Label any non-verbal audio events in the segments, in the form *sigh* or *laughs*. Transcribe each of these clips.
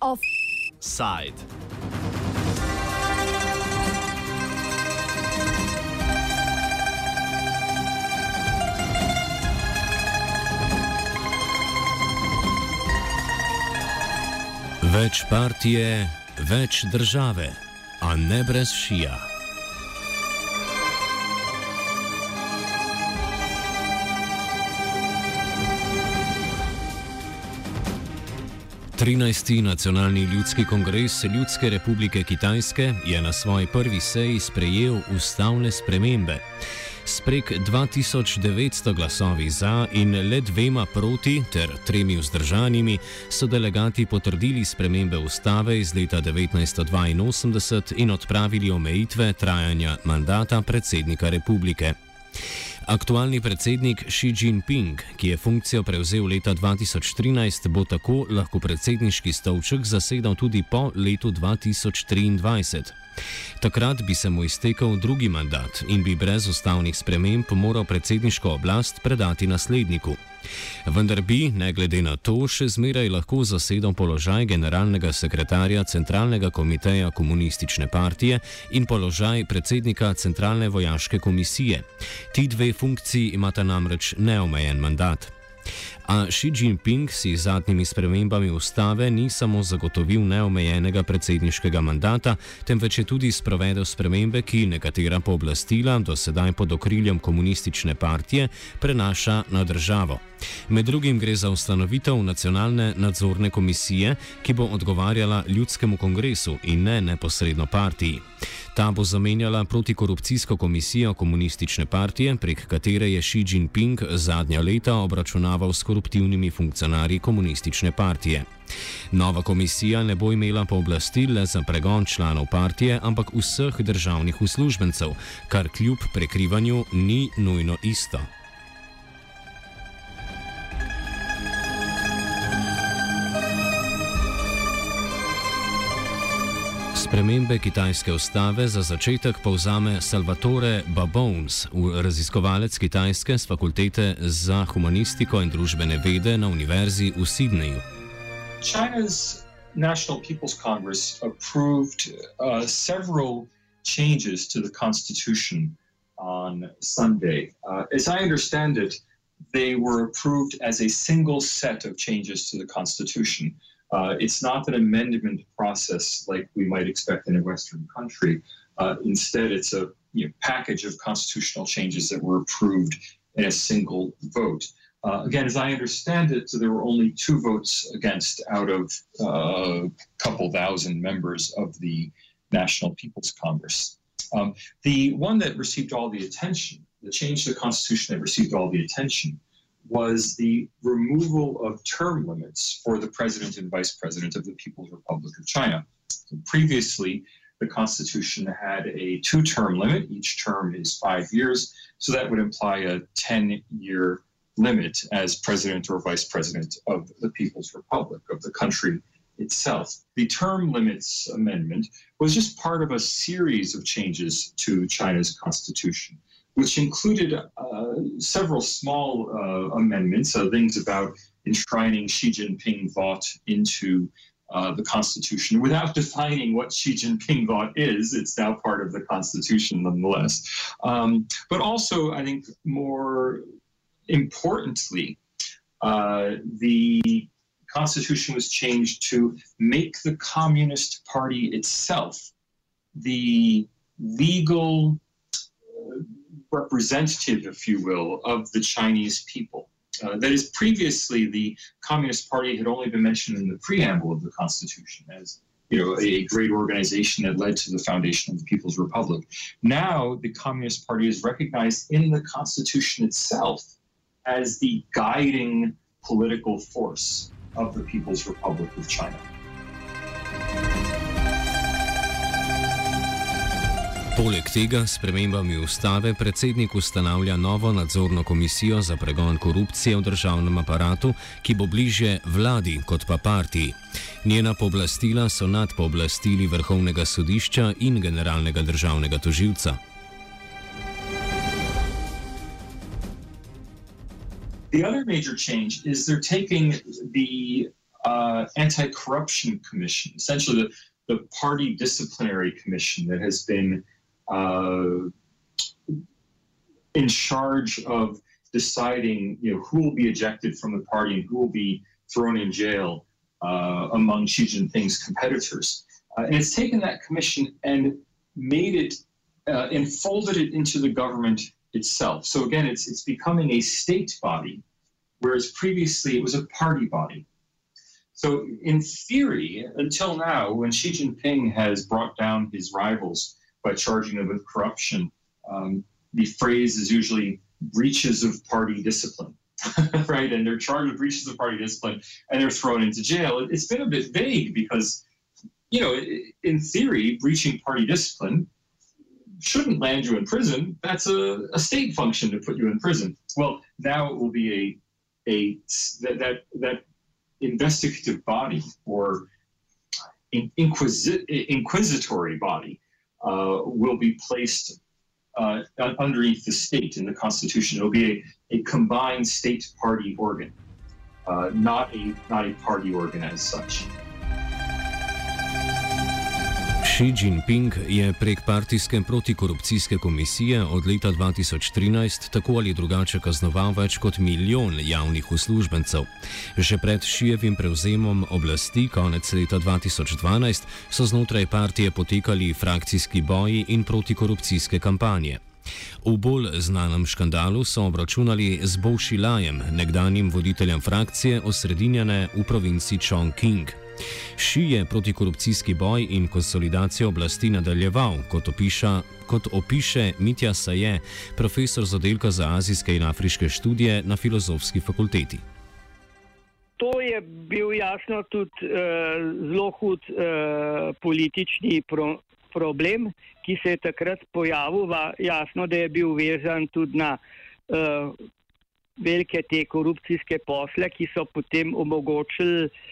Offside. Več partije, več države, a ne brez šija. 13. nacionalni ljudski kongres Ljudske republike Kitajske je na svoji prvi seji sprejel ustavne spremembe. Sprek 2900 glasovi za in le dvema proti ter tremi vzdržanimi so delegati potrdili spremembe ustave iz leta 1982 in odpravili omejitve trajanja mandata predsednika republike. Aktualni predsednik Xi Jinping, ki je funkcijo prevzel leta 2013, bo tako lahko predsedniški stolček zasedal tudi po letu 2023. Takrat bi se mu iztekel drugi mandat in bi brez ustavnih sprememb moral predsedniško oblast predati nasledniku. Vendar bi, ne glede na to, še zmeraj lahko zasedal položaj generalnega sekretarja Centralnega komiteja komunistične partije in položaj predsednika Centralne vojaške komisije. Ti dve funkciji imata namreč neomejen mandat. A Xi Jinping si z zadnjimi spremembami ustave ni samo zagotovil neomejenega predsedniškega mandata, temveč je tudi sprovedel spremembe, ki nekatera pooblastila do sedaj pod okriljem komunistične partije prenaša na državo. Med drugim gre za ustanovitev nacionalne nadzorne komisije, ki bo odgovarjala ljudskemu kongresu in ne neposredno partiji. Ta bo zamenjala protikorupcijsko komisijo komunistične partije, prek katere je Xi Jinping zadnja leta obračunaval s koruptivnimi funkcionarji komunistične partije. Nova komisija ne bo imela pooblastil le za pregon članov partije, ampak vseh državnih uslužbencev, kar kljub prekrivanju ni nujno isto. Spremembe kitajske ustave za začetek povzame Salvatore Babons, raziskovalec kitajske z fakultete za humanistiko in družbene vede na univerzi v Sydneyju. China's National People's Congress approved uh, several changes to the constitution on Sunday. Uh, as I understand it, they were approved as a single set of changes to the constitution. Uh, it's not an amendment process like we might expect in a Western country. Uh, instead, it's a you know, package of constitutional changes that were approved in a single vote. Uh, again, as I understand it, there were only two votes against out of a uh, couple thousand members of the National People's Congress. Um, the one that received all the attention, the change to the Constitution that received all the attention, was the removal of term limits for the president and vice president of the People's Republic of China. So previously, the Constitution had a two term limit. Each term is five years. So that would imply a 10 year limit as president or vice president of the People's Republic, of the country itself. The term limits amendment was just part of a series of changes to China's constitution which included uh, several small uh, amendments, uh, things about enshrining Xi Jinping thought into uh, the Constitution without defining what Xi Jinping thought is. It's now part of the Constitution nonetheless. Um, but also, I think more importantly, uh, the Constitution was changed to make the Communist Party itself the legal representative, if you will, of the Chinese people. Uh, that is, previously the Communist Party had only been mentioned in the preamble of the Constitution as you know, a great organization that led to the foundation of the People's Republic. Now, the Communist Party is recognized in the Constitution itself as the guiding political force of the People's Republic of China. Poleg tega s premembami ustave predsednik ustanavlja novo nadzorno komisijo za pregon korupcije v državnem aparatu, ki bo bliže vladi kot pa partiji. Njena pooblastila so nad pooblastili vrhovnega sodišča in generalnega državnega toživca. The other major change is they're taking the uh, anti corruption commission, essentially the, the party disciplinary commission that has been in charge of deciding you know, who will be ejected from the party and who will be thrown in jail uh, among Xi Jinping's competitors. Uh, and it's taken that commission and made it uh, and folded it into the government itself. So again, it's it's becoming a state body, whereas previously it was a party body. So in theory, until now, when Xi Jinping has brought down his rivals by charging them with corruption, um, the phrase is usually breaches of party discipline. *laughs* right, and they're charged with breaches of party discipline, and they're thrown into jail. It's been a bit vague because, you know, in theory, breaching party discipline shouldn't land you in prison. That's a, a state function to put you in prison. Well, now it will be a a that that, that investigative body or inquisi- inquisitory body will be placed uh, underneath the state in the Constitution. It'll be a, a combined state party organ, uh, not a not a party organ as such. Xi Jinping je prek partijske protikorupcijske komisije od leta 2013 tako ali drugače kaznoval več kot milijon javnih uslužbencev. Že pred Šijevim prevzemom oblasti konec leta 2012 so znotraj partije potekali frakcijski boji in protikorupcijske kampanje. V bolj znanem škandalu so obračunali z Bowshilajem, nekdanjim voditeljem frakcije osredinjene v provinci Chongqing. Ši je protikorupcijski boj in konsolidacijo oblasti nadaljeval, kot, opiša, kot opiše Mitja Saje, profesor z oddelka za azijske in afriške študije na filozofski fakulteti. To je bil jasno tudi uh, zelo hud uh, politični pro, problem, ki se je takrat pojavil. Va, jasno, da je bil vezan tudi na uh, velike te korupcijske posle, ki so potem omogočili uh,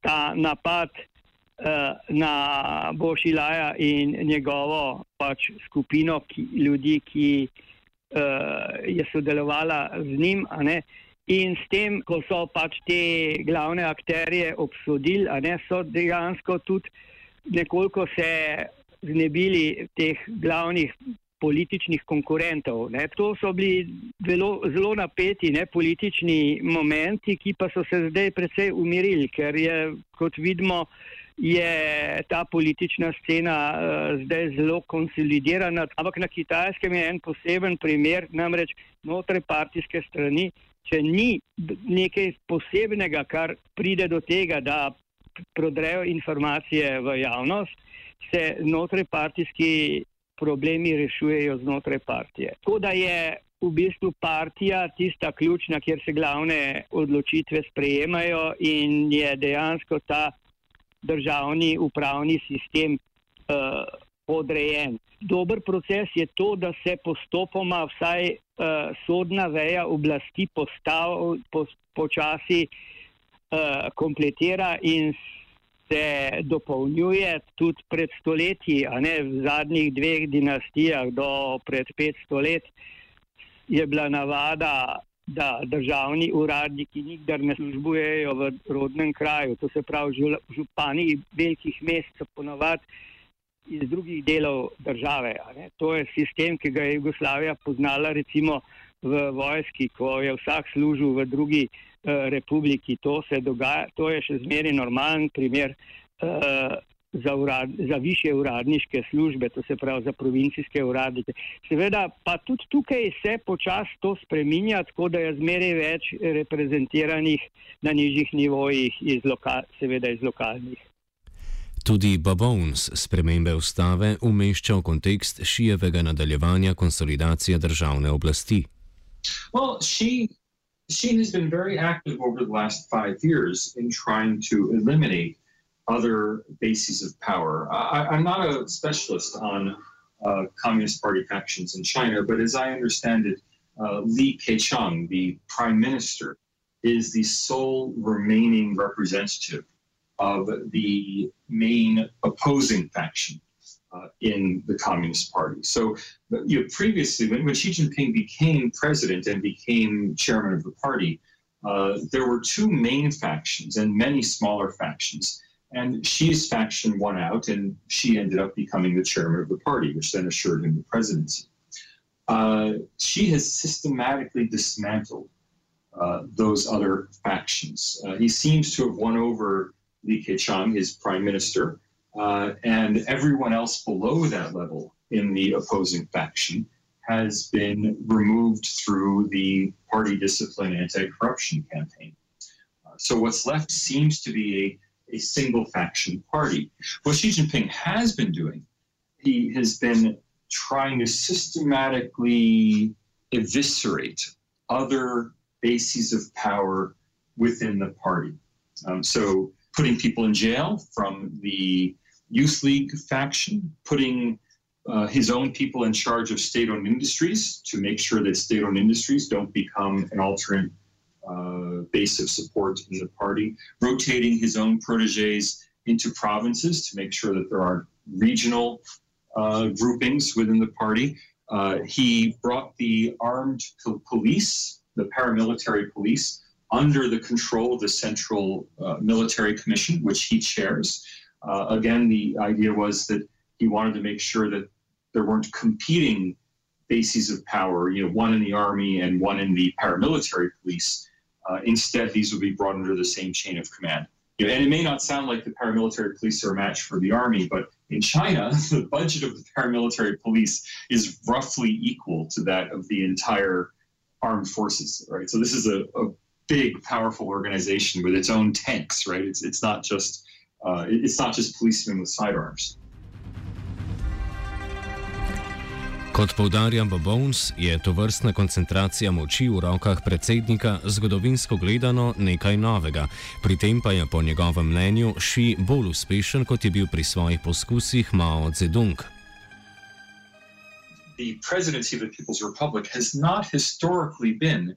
ta napad uh, na Bošilaja in njegovo pač skupino ki, ljudi, ki uh, je sodelovala z njim. In s tem, ko so pač te glavne akterje obsodili, ne, so dejansko tudi nekoliko se znebili teh glavnih političnih konkurentov. Ne. To so bili zelo, zelo napeti ne, politični momenti, ki pa so se zdaj precej umirili, ker je, kot vidimo, je ta politična scena uh, zdaj zelo konsolidirana. Ampak na kitajskem je en poseben primer, namreč znotraj partijske strani, če ni nekaj posebnega, kar pride do tega, da prodrejo informacije v javnost, se znotraj partijski problemi rešujejo znotraj partije. Tako da je v bistvu partija tista ključna, kjer se glavne odločitve sprejemajo in je dejansko ta državni upravni sistem uh, odrejen. Dober proces je to, da se postopoma vsaj uh, sodna veja oblasti postav, po, počasi uh, kompletira in se dopolnjuje tudi pred stoletji, a ne v zadnjih dveh dinastijah do pred 500 let je bila navada, da državni uradniki nikdar ne službujejo v rodnem kraju, to se pravi župani velikih mest so ponovadi iz drugih delov države. To je sistem, ki ga je Jugoslavija poznala recimo v vojski, ko je vsak služil v drugi Eh, republiki. To se dogaja, to je še zmeraj normalen primer uh, za, urad, za više uradniške službe, to se pravi za provincijske uradnike. Seveda pa tudi tukaj se počasi to spreminja, tako da je zmeraj več reprezentiranih na nižjih nivojih, iz loka, seveda iz lokalnih. Tudi Babons spremembe ustave umešča v kontekst šijevega nadaljevanja konsolidacije državne oblasti. Well, she Sheen has been very active over the last five years in trying to eliminate other bases of power. I, am not a specialist on uh, Communist Party factions in China, but as I understand it, uh, Li Keqiang, the prime minister, is the sole remaining representative of the main opposing faction uh, in the Communist Party. So, you know, previously, when, when Xi Jinping became president and became chairman of the party, uh, there were two main factions and many smaller factions. And Xi's faction won out, and Xi ended up becoming the chairman of the party, which then assured him the presidency. Uh, Xi has systematically dismantled uh, those other factions. Uh, he seems to have won over Li Keqiang, his prime minister, uh, and everyone else below that level in the opposing faction has been removed through the party discipline anti corruption campaign. Uh, so what's left seems to be a, a single faction party. What Xi Jinping has been doing, he has been trying to systematically eviscerate other bases of power within the party. Um, so putting people in jail from the Youth League faction, putting uh, his own people in charge of state owned industries to make sure that state owned industries don't become an alternate uh, base of support in the party, rotating his own proteges into provinces to make sure that there are regional uh, groupings within the party. Uh, he brought the armed police, the paramilitary police, under the control of the Central uh, Military Commission, which he chairs. Uh, again, the idea was that he wanted to make sure that there weren't competing bases of power, you know, one in the army and one in the paramilitary police. Uh, instead, these would be brought under the same chain of command. You know, and it may not sound like the paramilitary police are a match for the army, but in China, *laughs* the budget of the paramilitary police is roughly equal to that of the entire armed forces, right? So this is a, a big, powerful organization with its own tanks, right? It's it's not just uh, it's not just policemen with sidearms. Kot poudarja Bobones, je to vrstna koncentracija moči v rokah predsednika zgodovinsko gledano nekaj novega, pri tem pa je po njegovem mnenju Xi bolj uspešen, kot je bil pri svojih poskusih Mao Zedong. The presidency of the People's Republic has not historically been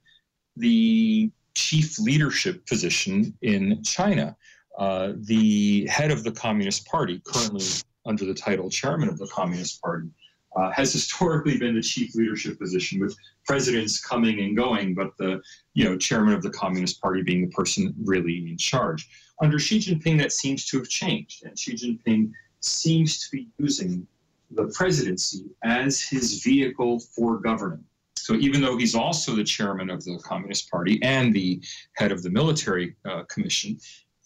the chief leadership position in China. Uh, the head of the Communist Party, currently under the title chairman of the Communist Party, uh, has historically been the chief leadership position, with presidents coming and going, but the you know chairman of the Communist Party being the person really in charge. Under Xi Jinping, that seems to have changed, and Xi Jinping seems to be using the presidency as his vehicle for governing. So even though he's also the chairman of the Communist Party and the head of the military uh, commission,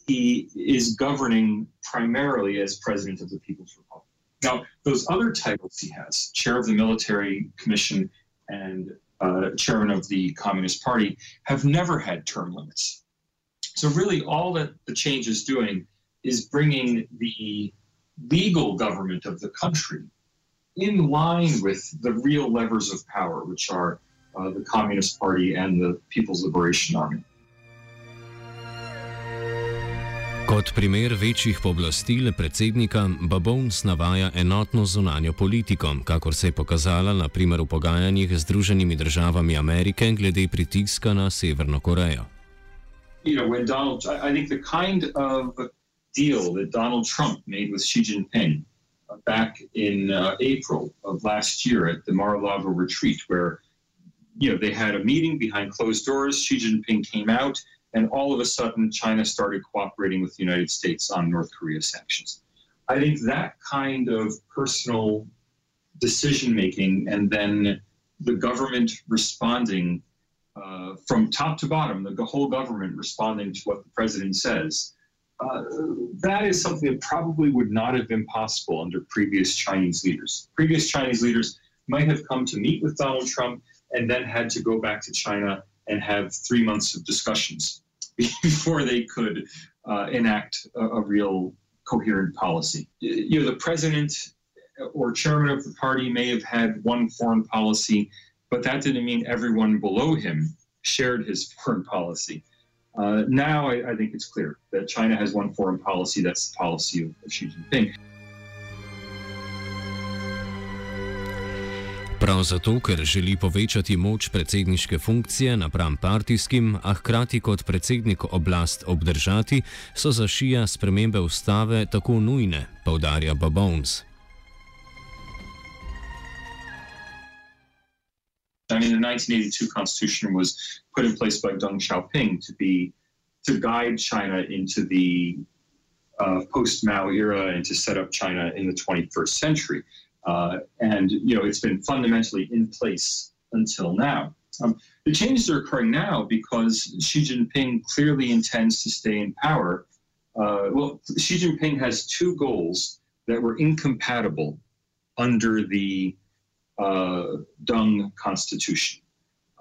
he is governing primarily as president of the People's Republic. Now, those other titles he has, chair of the military commission and uh, chairman of the Communist Party, have never had term limits. So, really, all that the change is doing is bringing the legal government of the country in line with the real levers of power, which are uh, the Communist Party and the People's Liberation Army. Kot primer večjih pooblastil predsednika Babons navaja enotno zunanjo politiko, kakor se je pokazala na primer v pogajanjih z Združenimi državami Amerike glede pritiska na Severno Korejo. You know, when Donald, I think the kind of deal that Donald Trump made with Xi Jinping uh, back in uh, April of last year at the Mar-a-Lago retreat, where you know they had a meeting behind closed doors. Xi Jinping came out. And all of a sudden, China started cooperating with the United States on North Korea sanctions. I think that kind of personal decision making and then the government responding uh, from top to bottom, the whole government responding to what the president says, uh, that is something that probably would not have been possible under previous Chinese leaders. Previous Chinese leaders might have come to meet with Donald Trump and then had to go back to China and have three months of discussions *laughs* before they could uh, enact a, a, real coherent policy. You know, the president or chairman of the party may have had one foreign policy, but that didn't mean everyone below him shared his *laughs* foreign policy. Uh, now I, I, think it's clear that China has one foreign policy. That's the policy of, of Xi Jinping. Prav zato, ker želi povečati moč predsedniške funkcije napram partijskim, a hkrati kot predsednik oblast obdržati, so za šija spremembe ustave tako nujne, povdarja Babovns. I mean, the 1982 constitution was put in place by Deng Xiaoping to be to guide China into the uh, post-Mao era and to set up China in the 21st century. Uh, and you know, it's been fundamentally in place until now. Um, the changes are occurring now because Xi Jinping clearly intends to stay in power. Uh, well, Xi Jinping has two goals that were incompatible under the uh, Deng Constitution.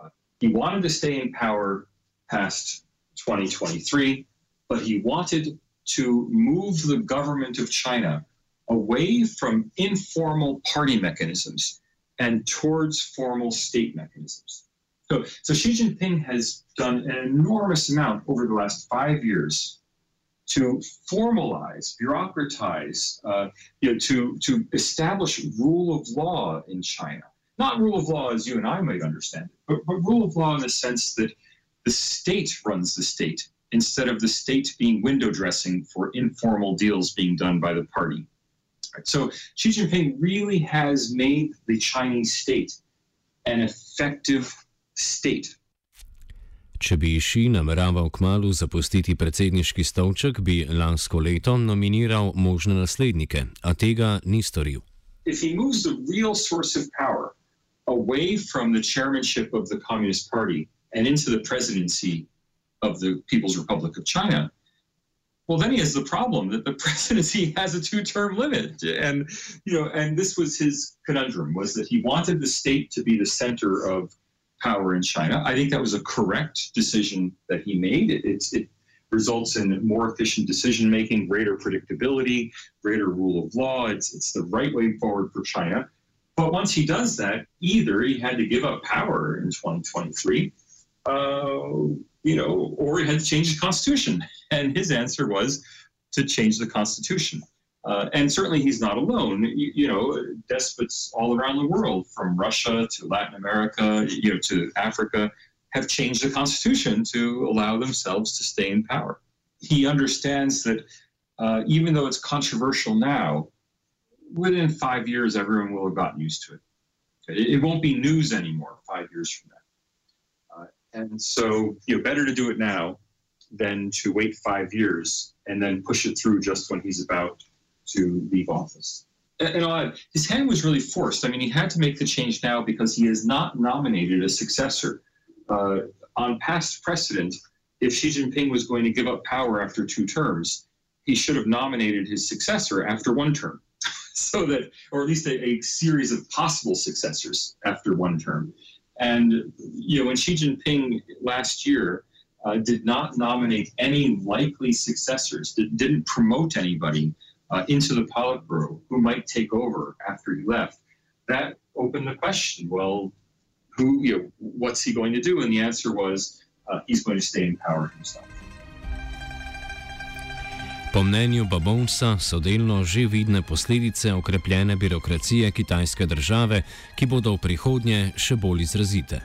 Uh, he wanted to stay in power past 2023, but he wanted to move the government of China away from informal party mechanisms and towards formal state mechanisms. So, so Xi Jinping has done an enormous amount over the last five years to formalize, bureaucratize, uh, you know, to, to establish rule of law in China. Not rule of law as you and I might understand it, but, but rule of law in the sense that the state runs the state instead of the state being window dressing for informal deals being done by the party. So Xi Jinping really has made the Chinese state an effective state. Če bi Ši nameraval kmalo zapustiti predsedniški stolček, bi lansko leto nominiral možne naslednike, a tega ni storil. If he moves the real source of power away from the chairmanship of the Communist Party and into the presidency of the People's Republic of China, well, then he has the problem that the *laughs* presidency has a two-term limit, and you know, and this was his conundrum: was that he wanted the state to be the center of power in China. I think that was a correct decision that he made. It, it, results in more efficient decision making, greater predictability, greater rule of law. It's it's the right way forward for China. But once he does that, either he had to give up power in 2023. Uh, you know, or he had to change the constitution. And his answer was to change the constitution. Uh, and certainly he's not alone. You, you, know, despots all around the world, from Russia to Latin America, you know, to Africa, have changed the constitution to allow themselves to stay in power. He understands that uh, even though it's controversial now, within five years, everyone will have gotten used to it. It, it won't be news anymore five years from now. And so, you know, better to do it now than to wait five years and then push it through just when he's about to leave office. And, and his hand was really forced. I mean, he had to make the change now because he has not nominated a successor. Uh, on past precedent, if Xi Jinping was going to give up power after two terms, he should have nominated his successor after one term. *laughs* so that, or at least a, a series of possible successors after one term. And you know, when Xi Jinping last year uh, did not nominate any likely successors, did, didn't promote anybody uh, into the Politburo who might take over after he left, that opened the question: Well, who, you know, what's he going to do? And the answer was uh, he's going to stay in power himself. Po mnenju Babonsa so delno že vidne posledice okrepljene birokracije kitajske države, ki bodo v prihodnje še bolj izrazite.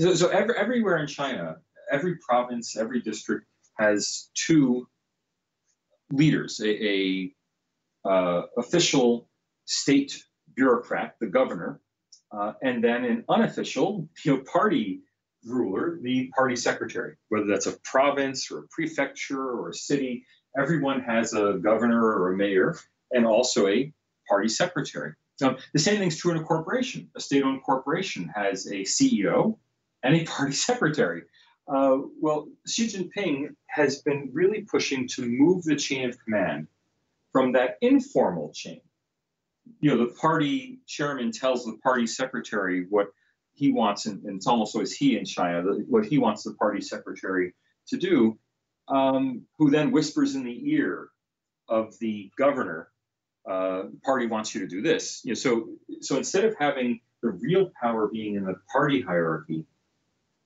So, so every, everywhere in China, every province, every district has two leaders a, a uh, official state bureaucrat, the governor, uh, and then an unofficial you know, party ruler, the party secretary, whether that's a province or a prefecture or a city everyone has a governor or a mayor and also a party secretary. So the same thing's true in a corporation. A state-owned corporation has a CEO and a party *laughs* secretary. Uh, well, Xi Jinping has been really pushing to move the chain of command from that informal chain. You know, the party chairman tells the party secretary what he wants, and, and it's almost always he in China, what he wants the party secretary to do um, who then whispers in the ear of the governor, uh, party wants you to do this. You know, so, so instead of having the real power being in the party hierarchy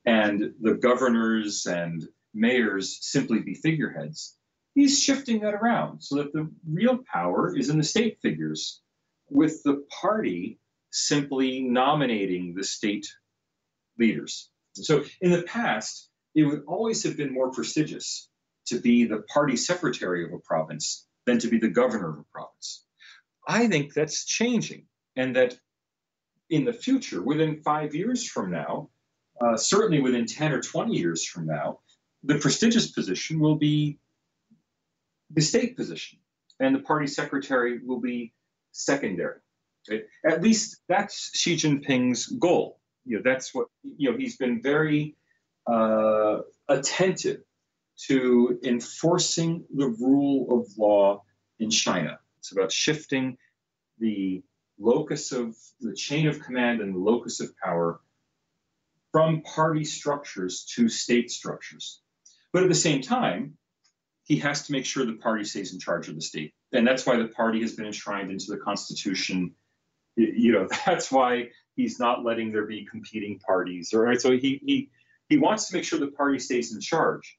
and the governors and mayors simply be figureheads, he's shifting that around so that the real power is in the state figures, with the party simply nominating the state leaders. So in the past, it would always have been more prestigious to be the party secretary of a province than to be the governor of a province. I think that's changing, and that in the future, within five years from now, uh, certainly within 10 or 20 years from now, the prestigious position will be the state position, and the party secretary will be secondary. Right? At least that's Xi Jinping's goal. You know, that's what you know. He's been very uh, attentive to enforcing the rule of law in China. It's about shifting the locus of the chain of command and the locus of power from party structures to state structures. But at the same time, he has to make sure the party stays in charge of the state. And that's why the party has been enshrined into the Constitution. You know, *laughs* that's why he's not letting there be competing parties. All right. So he he he wants to make sure the party stays in charge.